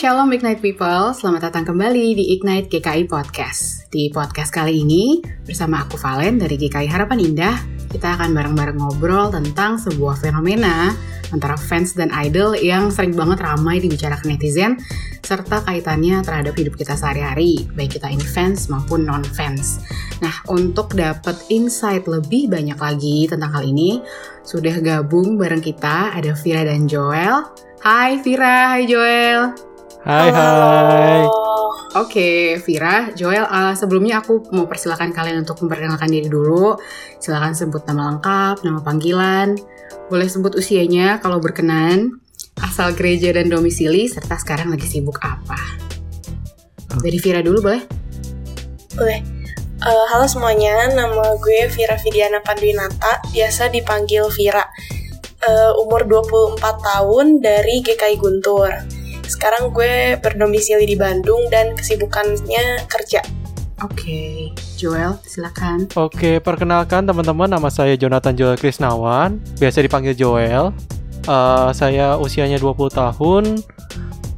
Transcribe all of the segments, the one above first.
Shalom Ignite People, selamat datang kembali di Ignite GKI Podcast. Di podcast kali ini, bersama aku Valen dari GKI Harapan Indah, kita akan bareng-bareng ngobrol tentang sebuah fenomena antara fans dan idol yang sering banget ramai dibicarakan netizen, serta kaitannya terhadap hidup kita sehari-hari, baik kita ini fans maupun non-fans. Nah, untuk dapat insight lebih banyak lagi tentang hal ini, sudah gabung bareng kita ada Vira dan Joel. Hai Vira, hai Joel. Hai hai. Oke, okay, Vira, Joel, uh, sebelumnya aku mau persilakan kalian untuk memperkenalkan diri dulu. Silakan sebut nama lengkap, nama panggilan, boleh sebut usianya kalau berkenan, asal gereja dan domisili, serta sekarang lagi sibuk apa. Dari Vira dulu boleh? Boleh. Uh, halo semuanya, nama gue Vira Vidiana Panduinata, biasa dipanggil Vira uh, umur 24 tahun dari GKI Guntur. Sekarang gue berdomisili di Bandung dan kesibukannya kerja. Oke, okay. Joel, silakan. Oke, okay, perkenalkan teman-teman, nama saya Jonathan Joel Krisnawan, biasa dipanggil Joel. Uh, saya usianya 20 tahun.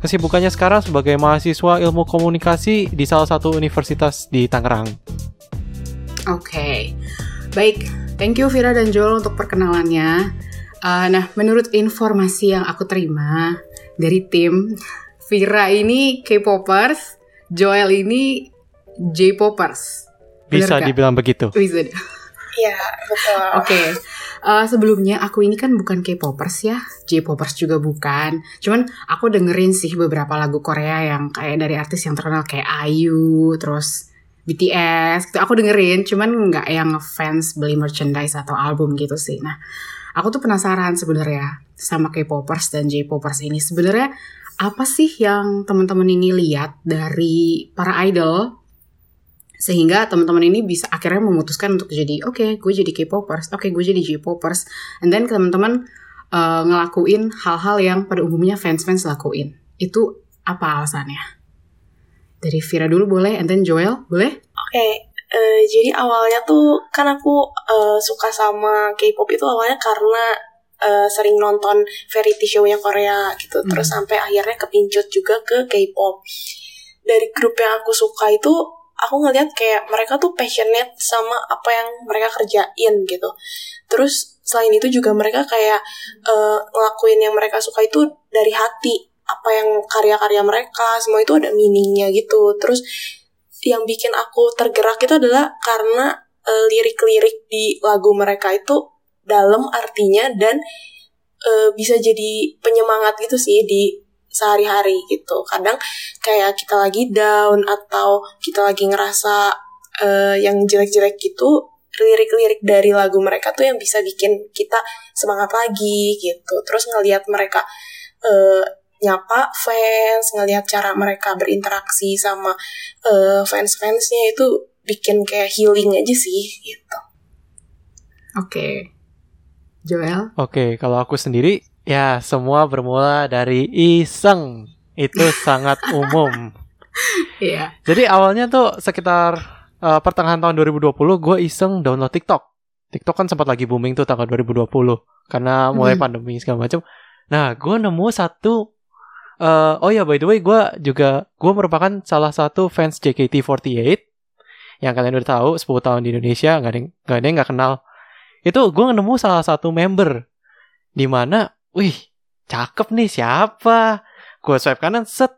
Kesibukannya sekarang sebagai mahasiswa ilmu komunikasi di salah satu universitas di Tangerang. Oke, okay. baik. Thank you Vira dan Joel untuk perkenalannya. Uh, nah, menurut informasi yang aku terima dari tim, Vira ini K-popers, Joel ini J-popers. Bisa dibilang begitu. Bisa. Iya, betul. Oke. Okay. Uh, sebelumnya aku ini kan bukan K-popers ya, J-popers juga bukan. Cuman aku dengerin sih beberapa lagu Korea yang kayak dari artis yang terkenal kayak IU, terus BTS. Gitu. Aku dengerin, cuman nggak yang fans beli merchandise atau album gitu sih. Nah, Aku tuh penasaran sebenarnya sama K-popers dan J-popers ini sebenarnya apa sih yang teman-teman ini lihat dari para idol sehingga teman-teman ini bisa akhirnya memutuskan untuk jadi oke okay, gue jadi K-popers, oke okay, gue jadi J-popers, and then teman-teman uh, ngelakuin hal-hal yang pada umumnya fans-fans lakuin. Itu apa alasannya? Dari Vira dulu boleh, and then Joel boleh? Oke, okay. Uh, jadi awalnya tuh kan aku uh, suka sama K-pop itu awalnya karena uh, sering nonton variety show-nya Korea gitu. Hmm. Terus sampai akhirnya kepincut juga ke K-pop. Dari grup yang aku suka itu aku ngeliat kayak mereka tuh passionate sama apa yang mereka kerjain gitu. Terus selain itu juga mereka kayak uh, ngelakuin yang mereka suka itu dari hati. Apa yang karya-karya mereka semua itu ada meaningnya gitu. Terus yang bikin aku tergerak itu adalah karena uh, lirik-lirik di lagu mereka itu dalam artinya dan uh, bisa jadi penyemangat gitu sih di sehari-hari gitu. Kadang kayak kita lagi down atau kita lagi ngerasa uh, yang jelek-jelek gitu, lirik-lirik dari lagu mereka tuh yang bisa bikin kita semangat lagi gitu. Terus ngelihat mereka uh, nyapa fans, ngelihat cara mereka berinteraksi sama uh, fans-fansnya itu bikin kayak healing aja sih gitu. Oke. Okay. Joel? Oke, okay, kalau aku sendiri ya semua bermula dari iseng. Itu sangat umum. Iya. yeah. Jadi awalnya tuh sekitar uh, pertengahan tahun 2020 gue iseng download TikTok. TikTok kan sempat lagi booming tuh tanggal 2020 karena mulai hmm. pandemi segala macam. Nah, gue nemu satu Uh, oh ya by the way gue juga gue merupakan salah satu fans JKT48 yang kalian udah tahu 10 tahun di Indonesia nggak ada nggak ada nggak kenal. Itu gue nemu salah satu member di mana wih cakep nih siapa? Gue swipe kanan set.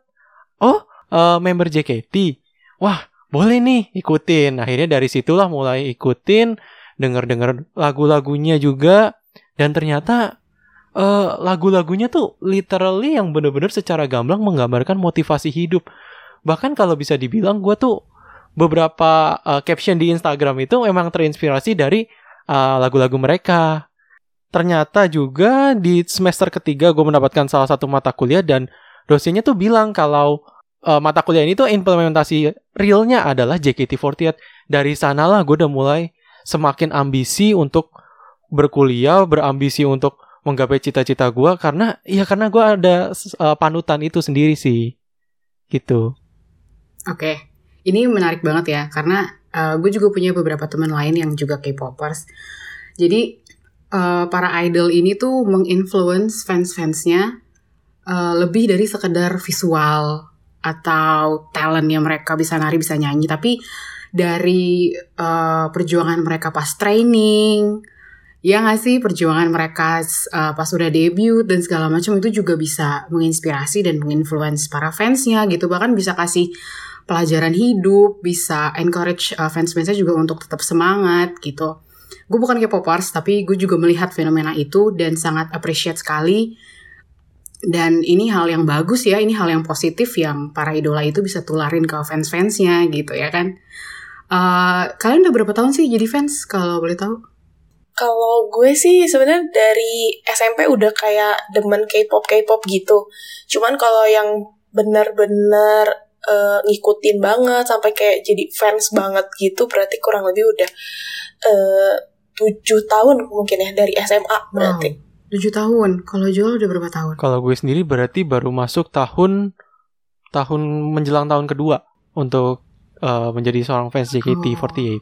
Oh uh, member JKT wah boleh nih ikutin. Akhirnya dari situlah mulai ikutin denger denger lagu-lagunya juga. Dan ternyata uh, lagu-lagunya tuh literally yang bener-bener secara gamblang menggambarkan motivasi hidup. Bahkan kalau bisa dibilang gue tuh beberapa uh, caption di Instagram itu memang terinspirasi dari uh, lagu-lagu mereka. Ternyata juga di semester ketiga gue mendapatkan salah satu mata kuliah dan dosennya tuh bilang kalau uh, mata kuliah ini tuh implementasi realnya adalah JKT48. Dari sanalah gue udah mulai semakin ambisi untuk berkuliah, berambisi untuk menggapai cita-cita gue karena ya karena gue ada uh, panutan itu sendiri sih gitu. Oke, okay. ini menarik banget ya karena uh, gue juga punya beberapa teman lain yang juga K-popers. Jadi uh, para idol ini tuh menginfluence fans-fansnya uh, lebih dari sekedar visual atau talentnya mereka bisa nari bisa nyanyi tapi dari uh, perjuangan mereka pas training ya nggak sih perjuangan mereka uh, pas udah debut dan segala macam itu juga bisa menginspirasi dan menginfluence para fansnya gitu bahkan bisa kasih pelajaran hidup bisa encourage uh, fans-fansnya juga untuk tetap semangat gitu gue bukan K-popers tapi gue juga melihat fenomena itu dan sangat appreciate sekali dan ini hal yang bagus ya, ini hal yang positif yang para idola itu bisa tularin ke fans-fansnya gitu ya kan. Uh, kalian udah berapa tahun sih jadi fans kalau boleh tahu? Kalau gue sih sebenarnya dari SMP udah kayak demen K-pop K-pop gitu. Cuman kalau yang benar-benar uh, ngikutin banget sampai kayak jadi fans banget gitu berarti kurang lebih udah eh, tujuh tahun mungkin ya dari SMA berarti. Wow. 7 tahun. Kalau jual udah berapa tahun? Kalau gue sendiri berarti baru masuk tahun tahun menjelang tahun kedua untuk uh, menjadi seorang fans JKT48. Oh. Oke.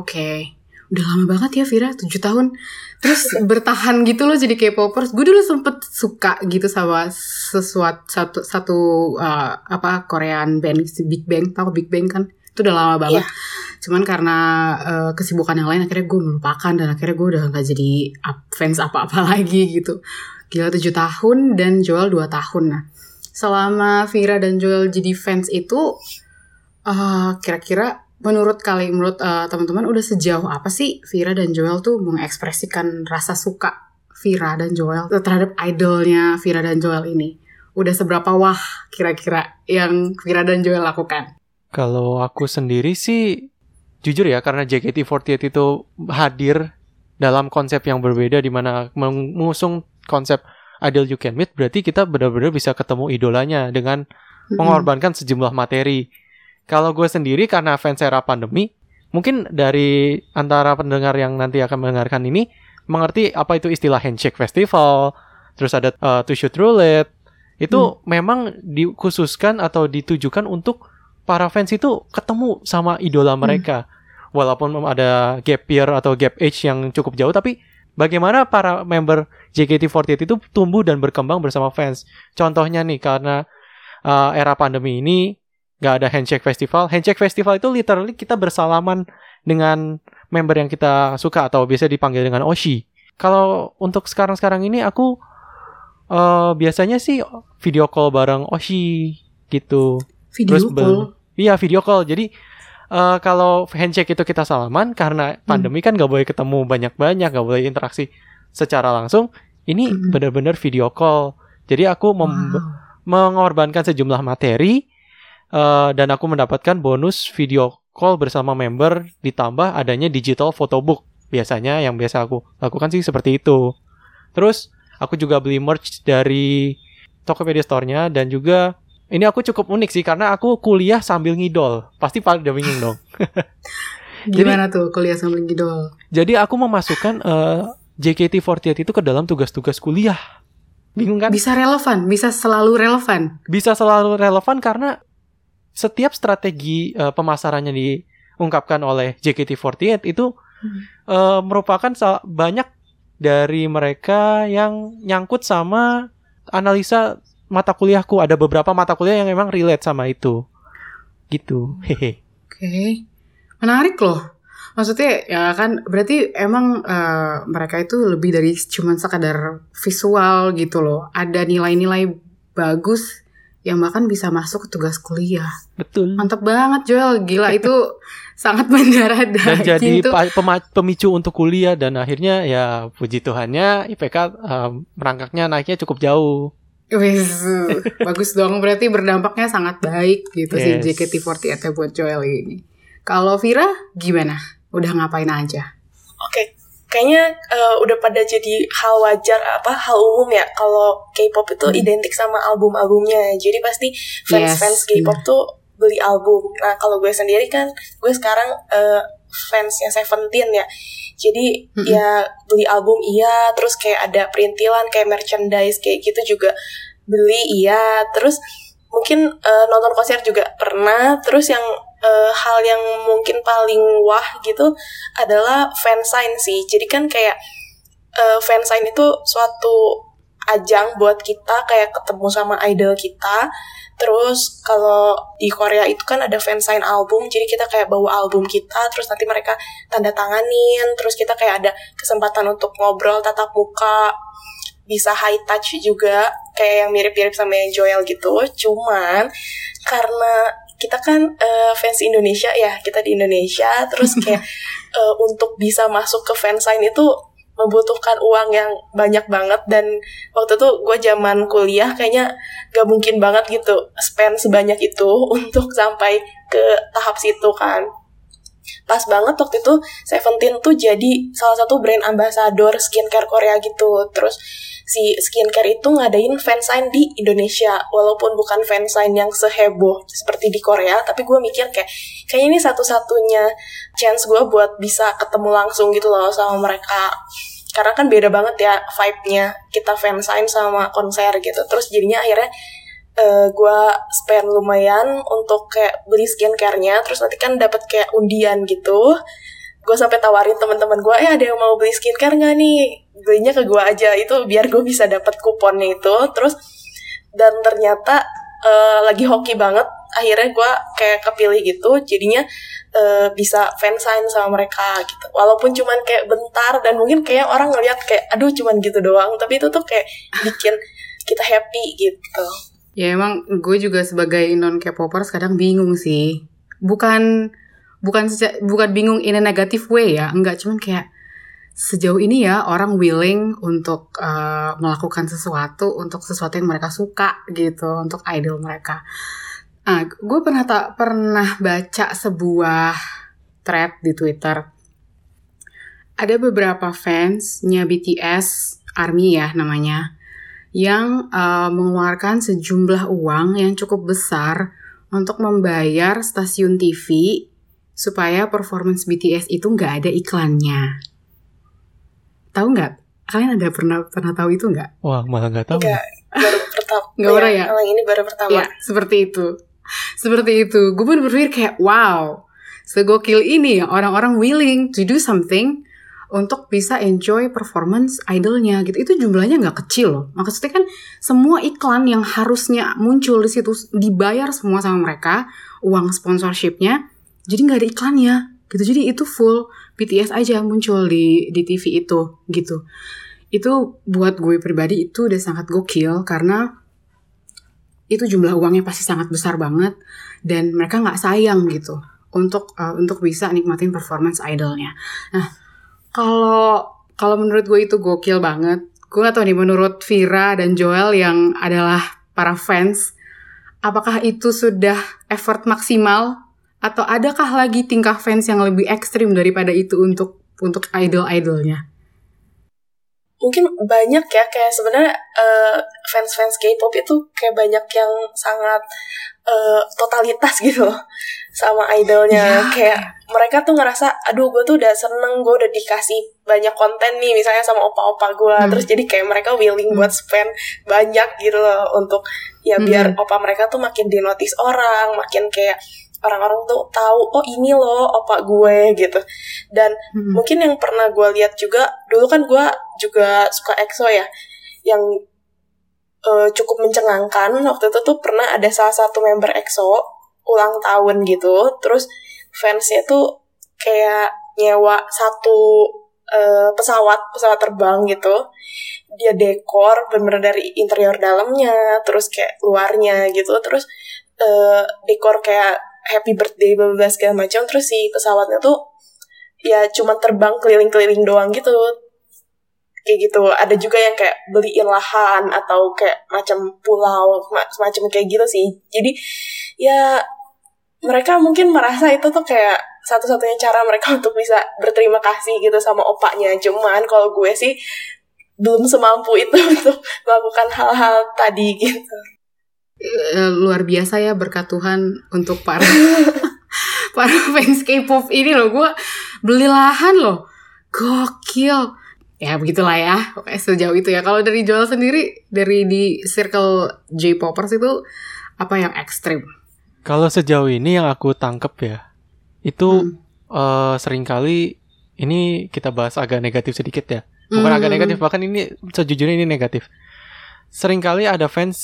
Okay. Udah lama banget ya Vira, 7 tahun. Terus bertahan gitu loh jadi K-popers. Gue dulu sempet suka gitu sama sesuatu satu satu uh, apa Korean band Big Bang, tahu Big Bang kan? Itu udah lama banget. Yeah cuman karena uh, kesibukan yang lain akhirnya gue melupakan dan akhirnya gue udah gak jadi fans apa-apa lagi gitu gila tujuh tahun dan Joel dua tahun nah selama Vira dan Joel jadi fans itu uh, kira-kira menurut kali menurut uh, teman-teman udah sejauh apa sih Vira dan Joel tuh mengekspresikan rasa suka Vira dan Joel terhadap idolnya Vira dan Joel ini? Udah seberapa wah kira-kira yang Vira dan Joel lakukan? Kalau aku sendiri sih jujur ya karena JKT48 itu hadir dalam konsep yang berbeda di mana mengusung konsep Ideal You Can Meet berarti kita benar-benar bisa ketemu idolanya dengan mengorbankan sejumlah materi. Kalau gue sendiri karena fans era pandemi, mungkin dari antara pendengar yang nanti akan mendengarkan ini mengerti apa itu istilah handshake festival, terus ada uh, to shoot roulette, itu hmm. memang dikhususkan atau ditujukan untuk para fans itu ketemu sama idola mereka. Hmm walaupun ada gap year atau gap age yang cukup jauh tapi bagaimana para member JKT48 itu tumbuh dan berkembang bersama fans. Contohnya nih karena uh, era pandemi ini gak ada handshake festival. Handshake festival itu literally kita bersalaman dengan member yang kita suka atau biasa dipanggil dengan Oshi. Kalau untuk sekarang-sekarang ini aku uh, biasanya sih video call bareng Oshi gitu. Video Terus call? Iya video call. Jadi uh, kalau handshake itu kita salaman karena pandemi hmm. kan gak boleh ketemu banyak-banyak, gak boleh interaksi secara langsung. Ini hmm. benar-benar video call. Jadi aku wow. mengorbankan sejumlah materi uh, dan aku mendapatkan bonus video call bersama member ditambah adanya digital photobook. Biasanya yang biasa aku lakukan sih seperti itu. Terus aku juga beli merch dari Tokopedia Store-nya dan juga ini aku cukup unik sih karena aku kuliah sambil ngidol. Pasti pada bingung dong. Gimana jadi, tuh kuliah sambil ngidol? Jadi aku memasukkan uh, JKT48 itu ke dalam tugas-tugas kuliah. Bingung kan? Bisa relevan, bisa selalu relevan. Bisa selalu relevan karena setiap strategi uh, pemasarannya diungkapkan oleh JKT48 itu hmm. uh, merupakan banyak dari mereka yang nyangkut sama analisa mata kuliahku. Ada beberapa mata kuliah yang memang relate sama itu. Gitu. Hehe. Oke. Okay. menarik loh. Maksudnya ya kan berarti emang uh, mereka itu lebih dari cuma sekadar visual gitu loh. Ada nilai-nilai bagus yang bahkan bisa masuk ke tugas kuliah betul mantap banget Joel gila itu sangat mendarah dan jadi pemicu untuk kuliah dan akhirnya ya puji Tuhannya IPK uh, eh, merangkaknya naiknya cukup jauh Wis, bagus dong. Berarti berdampaknya sangat baik gitu yes. sih JKT48 buat Joel ini. Kalau Vira gimana? Udah ngapain aja? Oke, okay. Kayaknya uh, udah pada jadi hal wajar apa hal umum ya kalau K-pop itu hmm. identik sama album-albumnya. Jadi pasti fans-fans yes, K-pop tuh beli album. Nah, kalau gue sendiri kan gue sekarang uh, fansnya Seventeen ya jadi mm-hmm. ya beli album iya terus kayak ada perintilan kayak merchandise kayak gitu juga beli iya terus mungkin uh, nonton konser juga pernah terus yang uh, hal yang mungkin paling wah gitu adalah fansign sih jadi kan kayak uh, fansign itu suatu ajang buat kita kayak ketemu sama idol kita Terus kalau di Korea itu kan ada fansign album, jadi kita kayak bawa album kita, terus nanti mereka tanda tanganin, terus kita kayak ada kesempatan untuk ngobrol tatap muka, bisa high touch juga, kayak yang mirip-mirip sama yang Joel gitu. Cuman karena kita kan uh, fans Indonesia ya, kita di Indonesia, terus kayak uh, untuk bisa masuk ke fansign itu membutuhkan uang yang banyak banget. Dan waktu itu gue zaman kuliah kayaknya gak mungkin banget gitu spend sebanyak itu untuk sampai ke tahap situ kan. Pas banget waktu itu Seventeen tuh jadi salah satu brand ambassador skincare Korea gitu. Terus si skincare itu ngadain fansign di Indonesia. Walaupun bukan fansign yang seheboh seperti di Korea tapi gue mikir kayak kayaknya ini satu-satunya chance gue buat bisa ketemu langsung gitu loh sama mereka. Karena kan beda banget ya vibe-nya kita fansign sama konser gitu. Terus jadinya akhirnya uh, gue spend lumayan untuk kayak beli skincare-nya. Terus nanti kan dapat kayak undian gitu. Gue sampai tawarin teman-teman gue eh ada yang mau beli skincare nggak nih belinya ke gue aja. Itu biar gue bisa dapat kuponnya itu. Terus dan ternyata uh, lagi hoki banget. Akhirnya gue kayak kepilih gitu. Jadinya uh, bisa fansign sama mereka gitu. Walaupun cuman kayak bentar dan mungkin kayak orang ngeliat kayak aduh cuman gitu doang. Tapi itu tuh kayak bikin kita happy gitu. Ya emang gue juga sebagai non K-popers kadang bingung sih. Bukan bukan bukan bingung in a negative way ya. Enggak cuman kayak sejauh ini ya orang willing untuk uh, melakukan sesuatu untuk sesuatu yang mereka suka gitu untuk idol mereka Ah, gue pernah tak pernah baca sebuah thread di Twitter. Ada beberapa fansnya BTS Army ya namanya, yang uh, mengeluarkan sejumlah uang yang cukup besar untuk membayar stasiun TV supaya performance BTS itu nggak ada iklannya. Tahu nggak? Kalian ada pernah pernah tahu itu nggak? Wah malah nggak tahu. Nggak, baru pertama. Nggak pernah ya? Yang ini baru pertama. Ya, seperti itu. Seperti itu. Gue pun berpikir kayak, wow, segokil ini ya orang-orang willing to do something untuk bisa enjoy performance idolnya gitu. Itu jumlahnya nggak kecil loh. Maksudnya kan semua iklan yang harusnya muncul di situ dibayar semua sama mereka, uang sponsorshipnya, jadi nggak ada iklannya gitu. Jadi itu full BTS aja muncul di di TV itu gitu. Itu buat gue pribadi itu udah sangat gokil karena itu jumlah uangnya pasti sangat besar banget dan mereka nggak sayang gitu untuk uh, untuk bisa nikmatin performance idolnya. Nah kalau kalau menurut gue itu gokil banget. Gue gak tau nih menurut Vira dan Joel yang adalah para fans, apakah itu sudah effort maksimal atau adakah lagi tingkah fans yang lebih ekstrim daripada itu untuk untuk idol-idolnya? mungkin banyak ya kayak sebenarnya uh, fans-fans K-pop itu kayak banyak yang sangat uh, totalitas gitu loh sama idolnya yeah. kayak mereka tuh ngerasa aduh gue tuh udah seneng gue udah dikasih banyak konten nih misalnya sama opa-opa gue hmm. terus jadi kayak mereka willing hmm. buat spend banyak gitu loh untuk ya biar hmm. opa mereka tuh makin di notice orang makin kayak orang-orang tuh tahu oh ini loh opa gue gitu. Dan hmm. mungkin yang pernah gue lihat juga dulu kan gue juga suka EXO ya yang uh, cukup mencengangkan. Waktu itu tuh pernah ada salah satu member EXO ulang tahun gitu terus fansnya tuh kayak nyewa satu uh, pesawat pesawat terbang gitu. Dia dekor bener-bener dari interior dalamnya terus kayak luarnya gitu terus uh, dekor kayak happy birthday bla segala macam. Terus si pesawatnya tuh ya cuma terbang keliling-keliling doang gitu. Kayak gitu. Ada juga yang kayak beliin lahan atau kayak macam pulau semacam kayak gitu sih. Jadi ya mereka mungkin merasa itu tuh kayak satu-satunya cara mereka untuk bisa berterima kasih gitu sama opaknya. Cuman kalau gue sih belum semampu itu untuk melakukan hal-hal tadi gitu Eh, luar biasa ya berkat Tuhan untuk para para fans K-pop ini loh. Gue beli lahan loh. Gokil. Ya begitulah ya. Oke sejauh itu ya. Kalau dari jual sendiri dari di circle J-popers itu apa yang ekstrim? Kalau sejauh ini yang aku tangkep ya itu hmm. uh, sering kali ini kita bahas agak negatif sedikit ya. Bukan hmm. agak negatif bahkan ini sejujurnya ini negatif sering kali ada fans,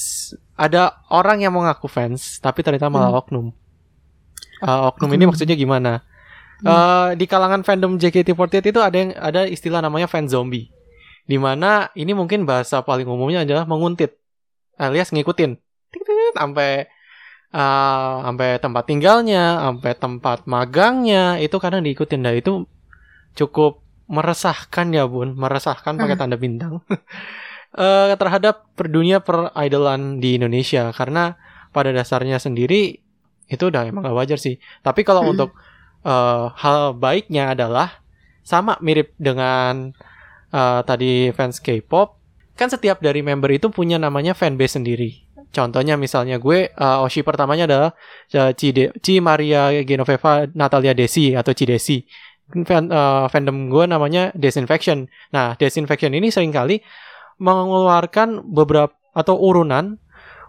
ada orang yang mau ngaku fans, tapi ternyata malah Hmm. oknum. Uh, oknum ini Oknum. maksudnya gimana? Hmm. Uh, di kalangan fandom JKT48 itu ada yang ada istilah namanya fan zombie. Di mana ini mungkin bahasa paling umumnya adalah menguntit alias ngikutin sampai uh, sampai tempat tinggalnya, sampai tempat magangnya itu kadang diikutin dan itu cukup meresahkan ya bun, meresahkan pakai Hmm. tanda bintang Eh, terhadap per dunia per idolan di Indonesia karena pada dasarnya sendiri itu udah emang gak wajar sih. Tapi kalau Hmm. untuk eh, hal baiknya adalah sama mirip dengan eh, tadi fans K-pop, kan setiap dari member itu punya namanya fanbase sendiri. Contohnya misalnya gue eh, Oshi pertamanya adalah eh, Ci, De- Ci Maria Genoveva Natalia Desi atau Ci Desi. Fan, eh, fandom gue namanya Disinfection. Nah, Disinfection ini sering kali mengeluarkan beberapa atau urunan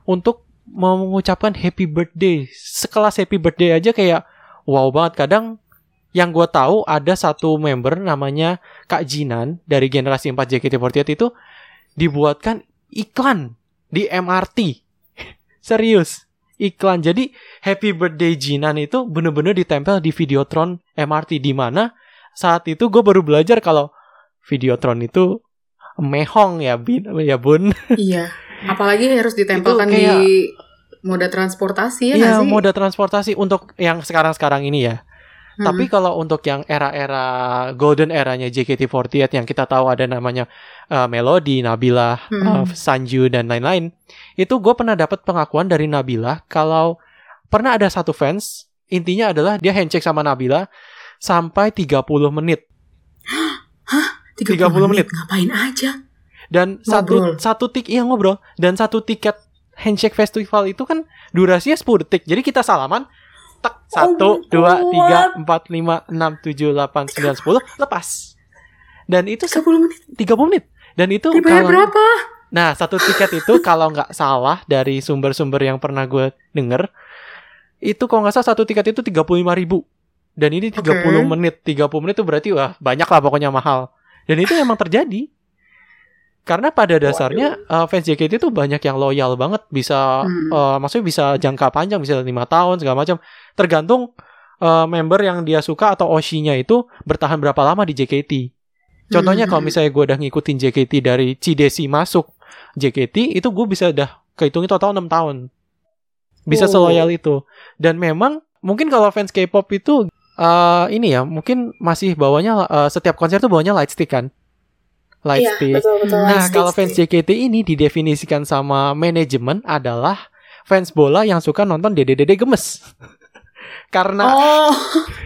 untuk mengucapkan happy birthday. Sekelas happy birthday aja kayak wow banget. Kadang yang gue tahu ada satu member namanya Kak Jinan dari generasi 4 JKT48 itu dibuatkan iklan di MRT. Serius, iklan. Jadi happy birthday Jinan itu bener-bener ditempel di Videotron MRT di mana saat itu gue baru belajar kalau Videotron itu mehong ya, bin, ya bun. Iya. Apalagi harus ditempelkan kayak- di moda transportasi ya Iya, sih? moda transportasi untuk yang sekarang-sekarang ini ya. Hmm. Tapi kalau untuk yang era-era golden eranya JKT48 yang kita tahu ada namanya uh, Melody, Nabila, uh, Hmm. Sanju dan lain-lain, itu gue pernah dapat pengakuan dari Nabila kalau pernah ada satu fans intinya adalah dia handshake sama Nabila sampai 30 menit 30 menit. Ngapain aja? dan satu Ngobrol. satu tik iya ngobrol dan satu tiket handshake festival itu kan durasinya 10 detik. Jadi kita salaman tak satu dua tiga empat lima enam tujuh delapan sembilan sepuluh lepas dan itu se- 30 menit. 30 menit dan itu Dibayar kalau- berapa? nah satu tiket itu kalau nggak salah dari sumber-sumber yang pernah gue denger itu kalau nggak salah satu tiket itu 35.000 ribu dan ini 30 Oke. menit 30 menit itu berarti wah banyak lah pokoknya mahal dan itu emang terjadi. Karena pada dasarnya uh, fans JKT itu banyak yang loyal banget. Bisa Hmm. uh, maksudnya bisa jangka panjang bisa lima tahun segala macam. Tergantung uh, member yang dia suka atau oshinya itu bertahan berapa lama di JKT contohnya Hmm. kalau misalnya gue udah ngikutin JKT dari Cidesi masuk JKT itu gue bisa udah kehitungin total 6 tahun. Bisa Wow. seloyal itu. Dan memang mungkin kalau fans K-pop itu uh, ini ya mungkin masih bawanya uh, setiap konser tuh bawanya light stick kan light Iya, stick betul betul. Nah, Light kalau stick fans. JKT ini didefinisikan sama manajemen adalah fans bola yang suka nonton dede-dede gemes. Karena Oh.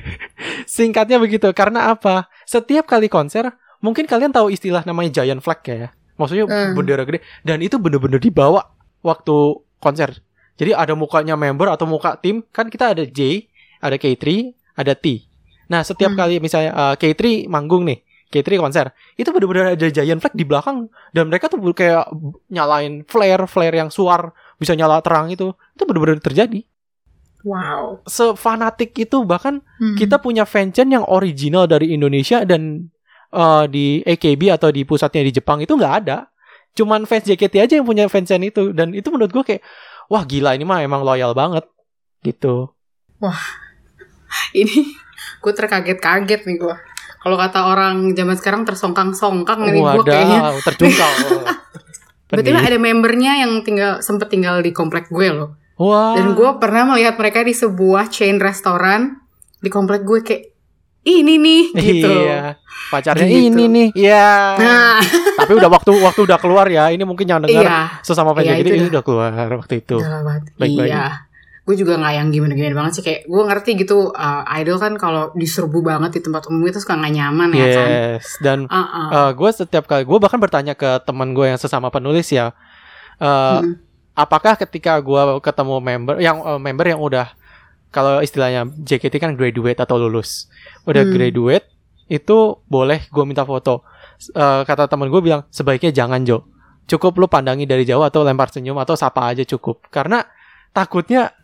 singkatnya begitu. Karena apa? Setiap kali konser, mungkin kalian tahu istilah namanya giant flag ya. Maksudnya Hmm. bendera gede dan itu bener-bener dibawa waktu konser. Jadi ada mukanya member atau muka tim, kan kita ada J, ada K3, ada T. Nah, setiap Hmm. kali misalnya uh, K3 manggung nih, K3 konser, itu bener-bener ada giant flag di belakang dan mereka tuh kayak nyalain flare, flare yang suar bisa nyala terang itu. Itu bener-bener terjadi. Wow. Sefanatik itu bahkan Hmm. kita punya fanchan yang original dari Indonesia dan uh, di AKB atau di pusatnya di Jepang itu nggak ada. Cuman fans JKT aja yang punya fanchan itu dan itu menurut gue kayak wah gila ini mah emang loyal banget gitu. ini gue terkaget-kaget nih gue. Kalau kata orang zaman sekarang tersongkang-songkang nih gue kayaknya. Terjungkal. Berarti ada membernya yang tinggal sempet tinggal di komplek gue loh. Wah. Dan gue pernah melihat mereka di sebuah chain restoran di komplek gue kayak ini nih gitu. Iya. Pacarnya Gitu. ini nih. Iya. Nah, Tapi udah waktu waktu udah keluar ya. Ini mungkin yang dengar iya. sesama fans Iya, ini udah- keluar waktu itu. Baik-baik. Iya. Gue juga nggak yang gimana-gimana banget sih kayak gue ngerti gitu uh, idol kan kalau diserbu banget di tempat umum itu suka nggak nyaman ya kan. Yes. Dan Uh-uh. gue setiap kali gue bahkan bertanya ke teman gue yang sesama penulis ya. eh, Mm. apakah ketika gue ketemu member yang eh, member yang udah kalau istilahnya JKT kan graduate atau lulus udah Hmm. graduate itu boleh gue minta foto Eh, kata teman gue bilang sebaiknya jangan Jo cukup lu pandangi dari jauh atau lempar senyum atau sapa aja cukup karena takutnya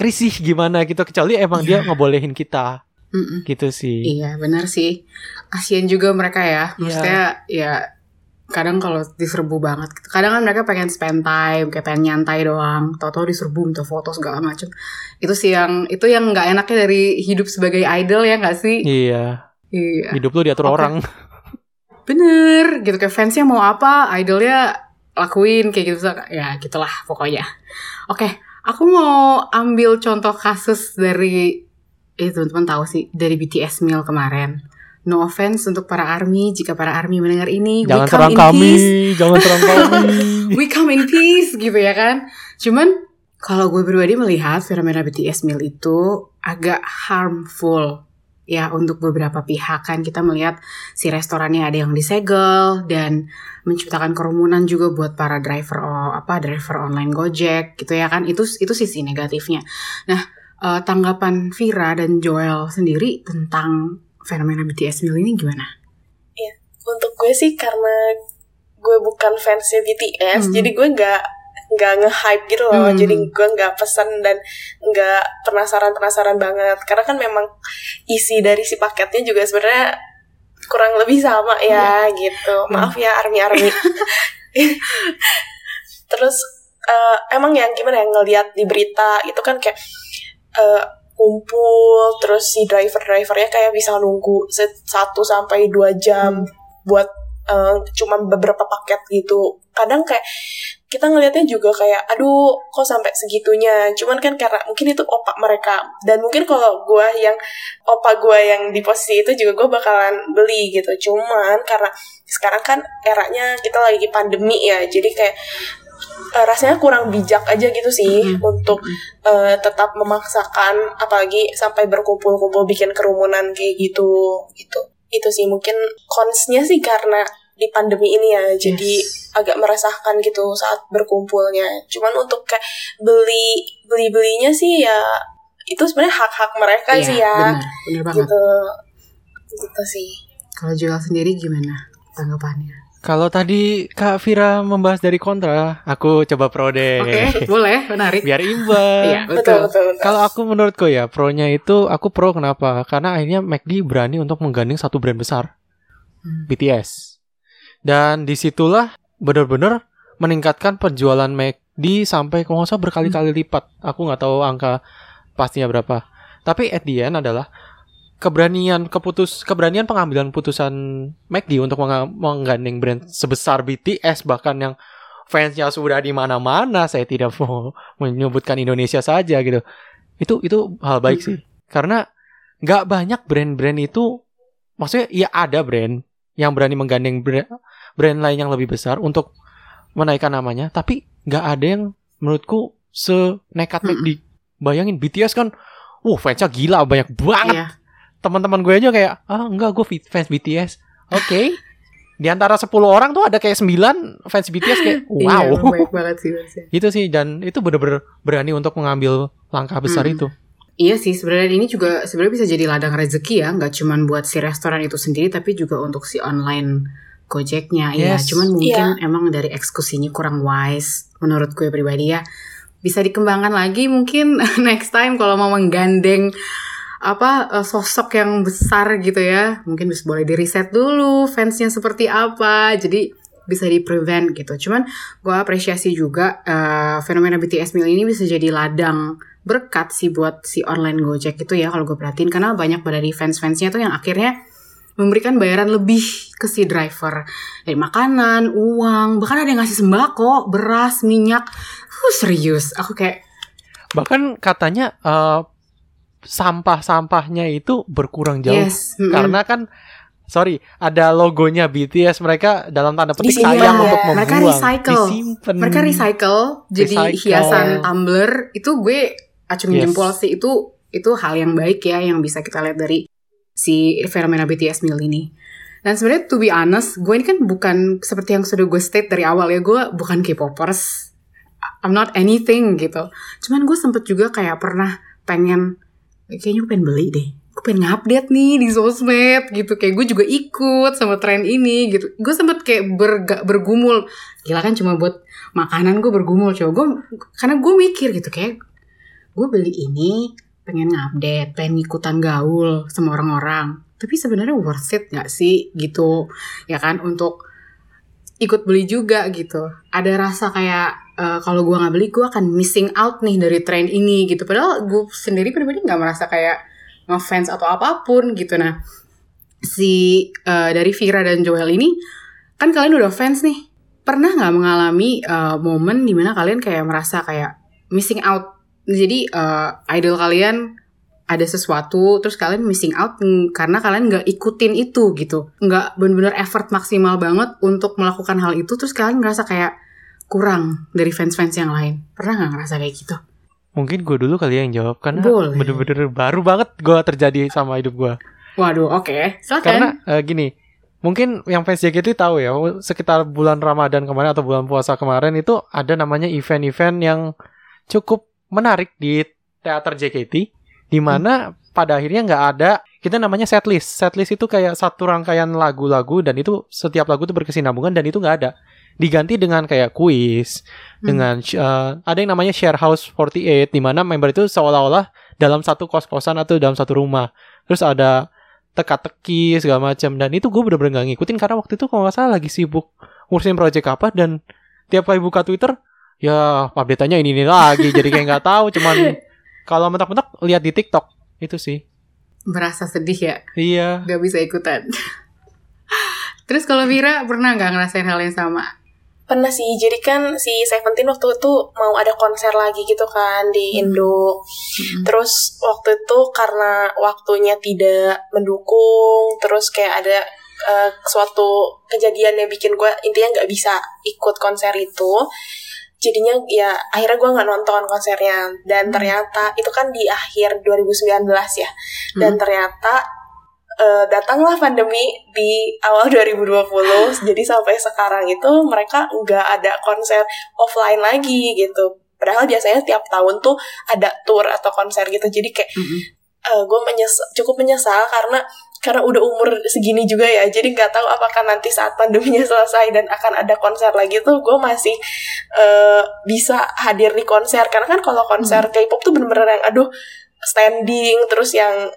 risih gimana gitu kecuali emang dia ngebolehin kita Mm-mm. gitu sih Iya benar sih. Kasian juga mereka ya. Iya. Maksudnya ya kadang kalau diserbu banget gitu. Kadang kan mereka pengen spend time, kayak pengen nyantai doang. Tahu-tahu diserbu minta foto segala macem. Itu sih yang itu yang nggak enaknya dari hidup sebagai idol ya nggak sih? Iya. Iya. Hidup lu diatur Oke. orang. Bener gitu kayak fansnya mau apa, idolnya lakuin kayak gitu ya gitulah pokoknya. Oke, aku mau ambil contoh kasus dari eh teman-teman tahu sih dari BTS Meal kemarin. No offense untuk para ARMY jika para ARMY mendengar ini. Jangan we come serang in kami, peace. jangan serang kami. we come in peace gitu ya kan. Cuman kalau gue pribadi melihat fenomena BTS meal itu agak harmful ya untuk beberapa pihak kan kita melihat si restorannya ada yang disegel dan menciptakan kerumunan juga buat para driver oh, apa driver online Gojek gitu ya kan itu itu sisi negatifnya. Nah eh, tanggapan Vira dan Joel sendiri tentang fenomena BTS meal ini gimana? Untuk gue sih karena gue bukan fansnya BTS, Hmm. jadi gue nggak nggak nge-hype gitu loh. Hmm. Jadi gue nggak pesen dan nggak penasaran-penasaran banget. Karena kan memang isi dari si paketnya juga sebenarnya kurang lebih sama ya gitu. Maaf ya army-army. Terus eh, emang yang gimana ya ngelihat di berita itu kan kayak eh, kumpul terus si driver-drivernya kayak bisa nunggu satu sampai dua jam buat eh, cuman beberapa paket gitu. Kadang kayak kita ngelihatnya juga kayak aduh kok sampai segitunya? Cuman kan karena mungkin itu opak mereka. Dan mungkin kalau gue yang opa gue yang di posisi itu juga gue bakalan beli gitu. Cuman karena sekarang kan eranya kita lagi pandemi ya jadi kayak eh, rasanya kurang bijak aja gitu sih Mhm. untuk eh, tetap memaksakan apalagi sampai berkumpul-kumpul bikin kerumunan kayak gitu. Gitu itu sih mungkin konsnya sih karena di pandemi ini ya jadi Yes. agak meresahkan gitu saat berkumpulnya cuman untuk kayak beli beli belinya sih ya itu sebenarnya hak hak mereka Iya, sih ya benar, benar banget. gitu gitu sih Kalau Joel sendiri gimana tanggapannya? Kalau tadi Kak Vira membahas dari kontra, aku coba pro deh. Oke, boleh, menarik. Biar imbang. Iya, betul betul. betul, betul. Kalau aku menurutku ya, pro-nya itu aku pro kenapa? Karena akhirnya McD berani untuk menggandeng satu brand besar, Hmm. BTS. Dan di situlah benar-benar meningkatkan penjualan McD sampai kalau nggak berkali-kali lipat. Aku nggak tahu angka pastinya berapa. Tapi at the end adalah keberanian keputus keberanian pengambilan putusan McD untuk menga- menggandeng brand sebesar BTS bahkan yang fansnya sudah di mana-mana. Saya tidak mau menyebutkan Indonesia saja gitu. Itu itu hal baik sih. Karena nggak banyak brand-brand itu maksudnya ya ada brand yang berani menggandeng brand, brand lain yang lebih besar untuk menaikkan namanya, tapi nggak ada yang menurutku senekat Mm-mm. McD. Bayangin BTS kan, wah fansnya gila banyak banget. Iya. Teman-teman gue aja kayak, ah enggak gue fans BTS. Oke. Di antara 10 orang tuh ada kayak 9 fans BTS kayak Iya, wow. banget sih fansnya. gitu sih dan itu bener-bener berani untuk mengambil langkah besar Mm. itu. Iya sih, sebenarnya ini juga sebenarnya bisa jadi ladang rezeki ya, nggak cuman buat si restoran itu sendiri, tapi juga untuk si online Gojeknya. Iya, Yes. cuman mungkin emang dari eksekusinya kurang wise, menurut gue pribadi ya. Bisa dikembangkan lagi mungkin next time kalau mau menggandeng apa eh, sosok yang besar gitu ya, mungkin bisa boleh di reset dulu fansnya seperti apa, jadi bisa di prevent gitu. Cuman gue apresiasi juga eh, fenomena BTS Meal ini bisa jadi ladang berkat sih buat si online Gojek itu ya kalau gue perhatiin karena banyak dari fans-fansnya tuh yang akhirnya memberikan bayaran lebih ke si driver dari makanan, uang, bahkan ada yang ngasih sembako, beras, minyak. Uh, serius, aku kayak Bahkan katanya eh, sampah-sampahnya itu berkurang jauh yes, mm-mm. karena kan sorry ada logonya BTS mereka dalam tanda petik Disimpan sayang ya. untuk membuang Mereka recycle. disimpan mereka recycle jadi Recycle. hiasan tumbler itu gue acung Yes. jempol sih itu itu hal yang baik ya yang bisa kita lihat dari si fenomena BTS meal ini dan sebenarnya to be honest gue ini kan bukan seperti yang sudah gue state dari awal ya gue bukan K-popers. I'm not anything gitu. Cuman gue sempet juga kayak pernah pengen kayaknya gue pengen beli deh. Gue pengen ngupdate nih di sosmed gitu. Kayak gue juga ikut sama tren ini gitu. Gue sempet kayak berga- bergumul. Gila kan cuma buat makanan gue bergumul coba. Gue karena gue mikir gitu kayak gue beli ini pengen ngupdate pengen ikutan gaul sama orang-orang tapi sebenarnya worth it gak sih gitu ya kan untuk ikut beli juga gitu. Ada rasa kayak uh, kalau gue nggak beli gue akan missing out nih dari tren ini gitu. Padahal gue sendiri pribadi nggak merasa kayak ngefans atau apa pun gitu. Nah si uh, dari Vira dan Joel ini kan kalian udah fans nih. Pernah nggak mengalami uh, momen di mana kalian kayak merasa kayak missing out? Jadi uh, idol kalian ada sesuatu terus kalian missing out karena kalian nggak ikutin itu gitu. Nggak bener-bener effort maksimal banget untuk melakukan hal itu terus kalian ngerasa kayak kurang dari fans-fans yang lain. Pernah nggak ngerasa kayak gitu? Mungkin gue dulu kali ya yang jawab karena bener-bener baru banget gue terjadi sama hidup gue waduh oke. Okay. silakan. Karena uh, gini mungkin yang fans JKT tahu ya sekitar bulan Ramadan kemarin atau bulan puasa kemarin itu ada namanya event-event yang cukup menarik di teater JKT di mana hmm. pada akhirnya nggak ada kita namanya setlist setlist itu kayak satu rangkaian lagu-lagu dan itu setiap lagu itu berkesinambungan dan itu nggak ada diganti dengan kayak kuis hmm. dengan uh, ada yang namanya share house 48 di mana member itu seolah-olah dalam satu kos-kosan atau dalam satu rumah terus ada teka-teki segala macam dan itu gue bener-bener gak ngikutin karena waktu itu kalau nggak salah lagi sibuk ngurusin project apa dan tiap kali buka Twitter ya update-nya ini ini lagi jadi kayak nggak tahu cuman Kalau mentok-mentok lihat di TikTok itu sih. Merasa sedih ya? Iya. Gak bisa ikutan. Terus kalau Vira pernah nggak ngerasain hal yang sama? Pernah sih, jadi kan si Seventeen waktu itu mau ada konser lagi gitu kan di hmm. Indo. Hmm. Terus waktu itu karena waktunya tidak mendukung, terus kayak ada uh, suatu kejadian yang bikin gue intinya nggak bisa ikut konser itu jadinya ya akhirnya gue nggak nonton konsernya dan hmm. ternyata itu kan di akhir 2019 ya dan hmm. ternyata uh, datanglah pandemi di awal 2020 jadi sampai sekarang itu mereka nggak ada konser offline lagi gitu padahal biasanya tiap tahun tuh ada tour atau konser gitu jadi kayak hmm. uh, eh, gue menyesal cukup menyesal karena karena udah umur segini juga ya jadi nggak tahu apakah nanti saat pandeminya selesai dan akan ada konser lagi tuh gue masih uh, bisa hadir di konser. Karena kan kalau konser hmm. K-pop tuh bener-bener yang aduh standing terus yang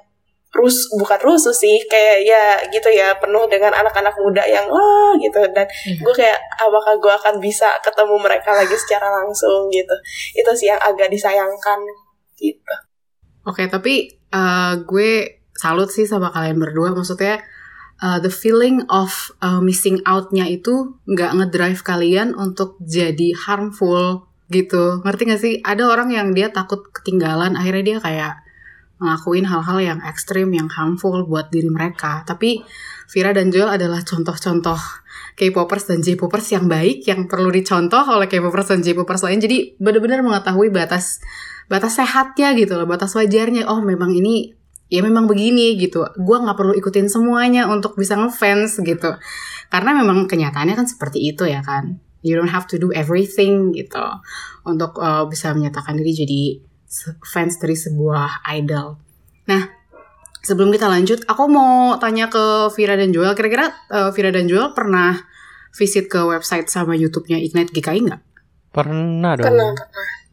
rus bukan rusuh sih kayak ya gitu ya penuh dengan anak-anak muda yang wah gitu. Dan hmm. gue kayak apakah gue akan bisa ketemu mereka lagi secara langsung? gitu. Itu sih yang agak disayangkan gitu. Oke okay, tapi uh, gue salut sih sama kalian berdua. Maksudnya uh, the feeling of uh, missing outnya itu nggak ngedrive kalian untuk jadi harmful gitu. Ngerti gak sih? Ada orang yang dia takut ketinggalan akhirnya dia kayak ngelakuin hal-hal yang ekstrim yang harmful buat diri mereka. Tapi Vira dan Joel adalah contoh-contoh K-popers dan J-popers yang baik yang perlu dicontoh oleh K-popers dan J-popers lain. Jadi benar-benar mengetahui batas batas sehatnya gitu loh batas wajarnya. Oh memang ini ya memang begini gitu. Gue nggak perlu ikutin semuanya untuk bisa ngefans gitu. Karena memang kenyataannya kan seperti itu ya kan. You don't have to do everything gitu untuk uh, bisa menyatakan diri jadi fans dari sebuah idol. Nah sebelum kita lanjut aku mau tanya ke Vira dan Joel. Kira-kira uh, Vira dan Joel pernah visit ke website sama YouTube-nya Ignite GKI nggak? Pernah dong. Pernah.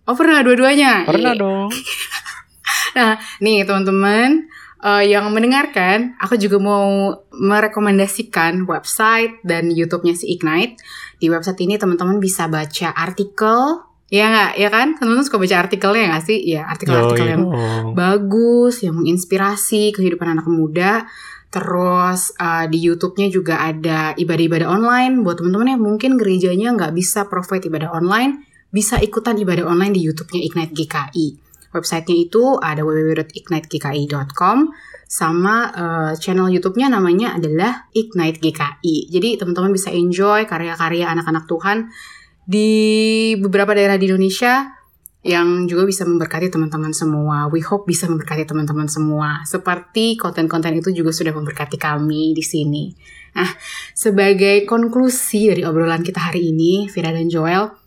Oh pernah dua-duanya? Pernah dong nah, nih teman-teman uh, yang mendengarkan, aku juga mau merekomendasikan website dan YouTube-nya si Ignite. Di website ini teman-teman bisa baca artikel Ya nggak, ya kan? Teman-teman suka baca artikelnya nggak sih? Ya, artikel-artikel yang bagus, yang menginspirasi kehidupan anak muda. Terus uh, di YouTube-nya juga ada ibadah-ibadah online buat teman-teman yang mungkin gerejanya nggak bisa provide ibadah online, bisa ikutan ibadah online di YouTube-nya Ignite GKI. Websitenya itu ada www.ignitegki.com sama uh, channel YouTube-nya namanya adalah Ignite GKI. Jadi teman-teman bisa enjoy karya-karya anak-anak Tuhan di beberapa daerah di Indonesia yang juga bisa memberkati teman-teman semua. We hope bisa memberkati teman-teman semua. Seperti konten-konten itu juga sudah memberkati kami di sini. Nah, sebagai konklusi dari obrolan kita hari ini, Vira dan Joel,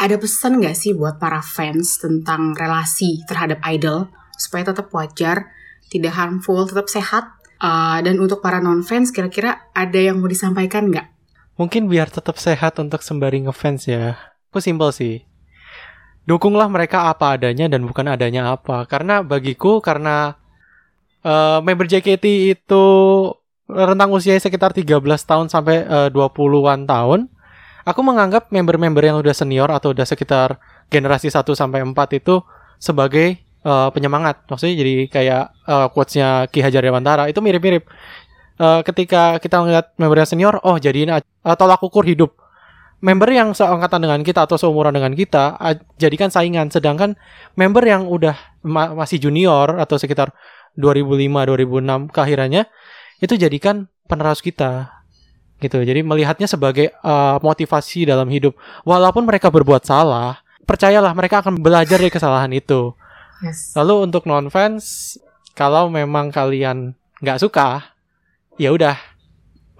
ada pesan gak sih buat para fans tentang relasi terhadap idol supaya tetap wajar, tidak harmful, tetap sehat? Uh, dan untuk para non-fans kira-kira ada yang mau disampaikan nggak? Mungkin biar tetap sehat untuk sembari ngefans ya. Aku simpel sih. Dukunglah mereka apa adanya dan bukan adanya apa. Karena bagiku karena uh, member JKT itu rentang usia sekitar 13 tahun sampai uh, 20-an tahun, aku menganggap member-member yang udah senior atau udah sekitar generasi 1 sampai 4 itu sebagai uh, penyemangat. Maksudnya jadi kayak uh, quotes-nya Ki Hajar Dewantara itu mirip-mirip. Uh, ketika kita melihat member yang senior, oh jadiin uh, tolak ukur hidup member yang seangkatan dengan kita atau seumuran dengan kita jadikan saingan sedangkan member yang udah ma masih junior atau sekitar 2005 2006 keakhirannya itu jadikan penerus kita gitu. Jadi melihatnya sebagai uh, motivasi dalam hidup. Walaupun mereka berbuat salah percayalah mereka akan belajar dari kesalahan itu. Yes. lalu untuk non fans kalau memang kalian nggak suka ya udah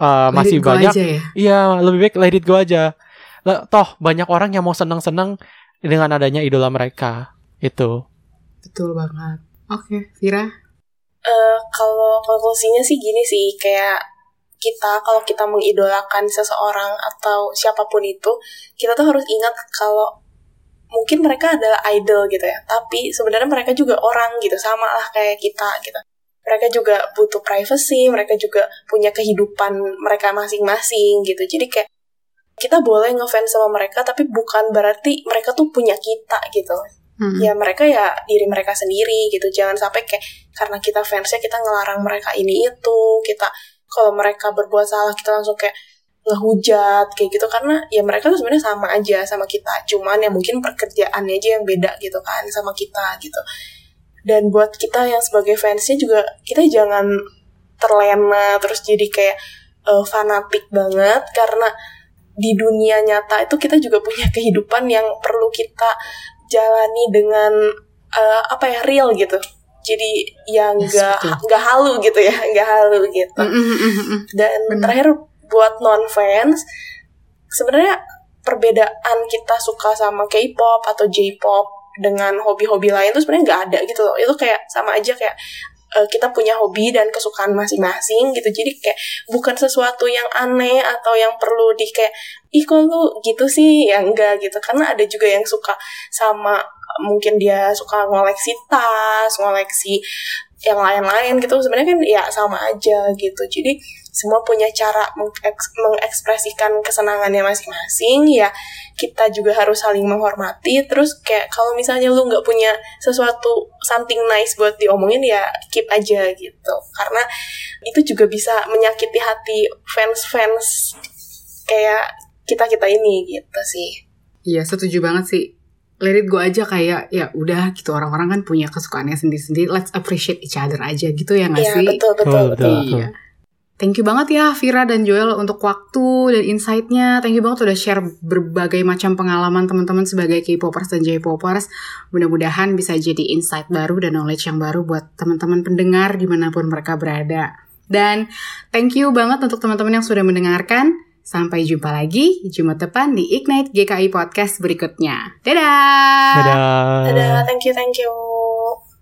uh, masih banyak ya? iya lebih baik let it go aja. Toh banyak orang yang mau seneng-seneng dengan adanya idola mereka itu. Betul banget. Oke okay, Vira uh, kalau konklusinya sih gini sih kayak kita kalau kita mengidolakan seseorang atau siapa pun itu kita tuh harus ingat kalau mungkin mereka adalah idol gitu ya. Tapi sebenarnya mereka juga orang gitu sama lah kayak kita gitu. Mereka juga butuh privacy mereka juga punya kehidupan mereka masing-masing gitu. Jadi kayak kita boleh ngefans sama mereka tapi bukan berarti mereka tuh punya kita gitu. Hmm. ya mereka ya diri mereka sendiri gitu. Jangan sampai kayak karena kita fansnya kita ngelarang mereka ini itu kita kalau mereka berbuat salah kita langsung kayak ngehujat kayak gitu. Karena ya mereka tuh sebenarnya sama aja sama kita. Cuman ya mungkin pekerjaannya aja yang beda gitu kan sama kita gitu. Dan buat kita yang sebagai fansnya juga kita jangan terlena terus jadi kayak uh, fanatik banget. Karena di dunia nyata itu kita juga punya kehidupan yang perlu kita jalani dengan uh, apa ya real gitu jadi yang enggak yes, nggak halu gitu ya nggak halu gitu. Mm, mm, mm, dan Bener. terakhir buat non fans sebenarnya perbedaan kita suka sama K-pop atau J-pop dengan hobi-hobi lain tuh sebenarnya nggak ada gitu loh. Itu kayak sama aja kayak uh, kita punya hobi dan kesukaan masing-masing gitu. Jadi kayak bukan sesuatu yang aneh atau yang perlu di kayak ih kok lu gitu sih? Ya enggak gitu. Karena ada juga yang suka sama mungkin dia suka ngoleksi tas ngoleksi yang lain-lain gitu. Sebenarnya kan ya sama aja gitu. Jadi semua punya cara mengekspresikan kesenangannya masing-masing. Ya kita juga harus saling menghormati. Terus kayak kalau misalnya lu nggak punya sesuatu something nice buat diomongin ya keep aja gitu. Karena itu juga bisa menyakiti hati fans-fans kayak kita kita ini gitu sih. Iya setuju banget sih let it go aja kayak ya udah gitu orang-orang kan punya kesukaannya sendiri-sendiri let's appreciate each other aja gitu ya nggak ya, sih betul betul, oh, betul. iya Thank you banget ya Vira dan Joel untuk waktu dan insight-nya. Thank you banget udah share berbagai macam pengalaman teman-teman sebagai K-popers dan J-popers. Mudah-mudahan bisa jadi insight baru dan knowledge yang baru buat teman-teman pendengar di mana pun mereka berada. Dan thank you banget untuk teman-teman yang sudah mendengarkan. Sampai jumpa lagi Jumat depan di Ignite GKI Podcast berikutnya. Dadah! Dadah! Dadah, thank you, thank you.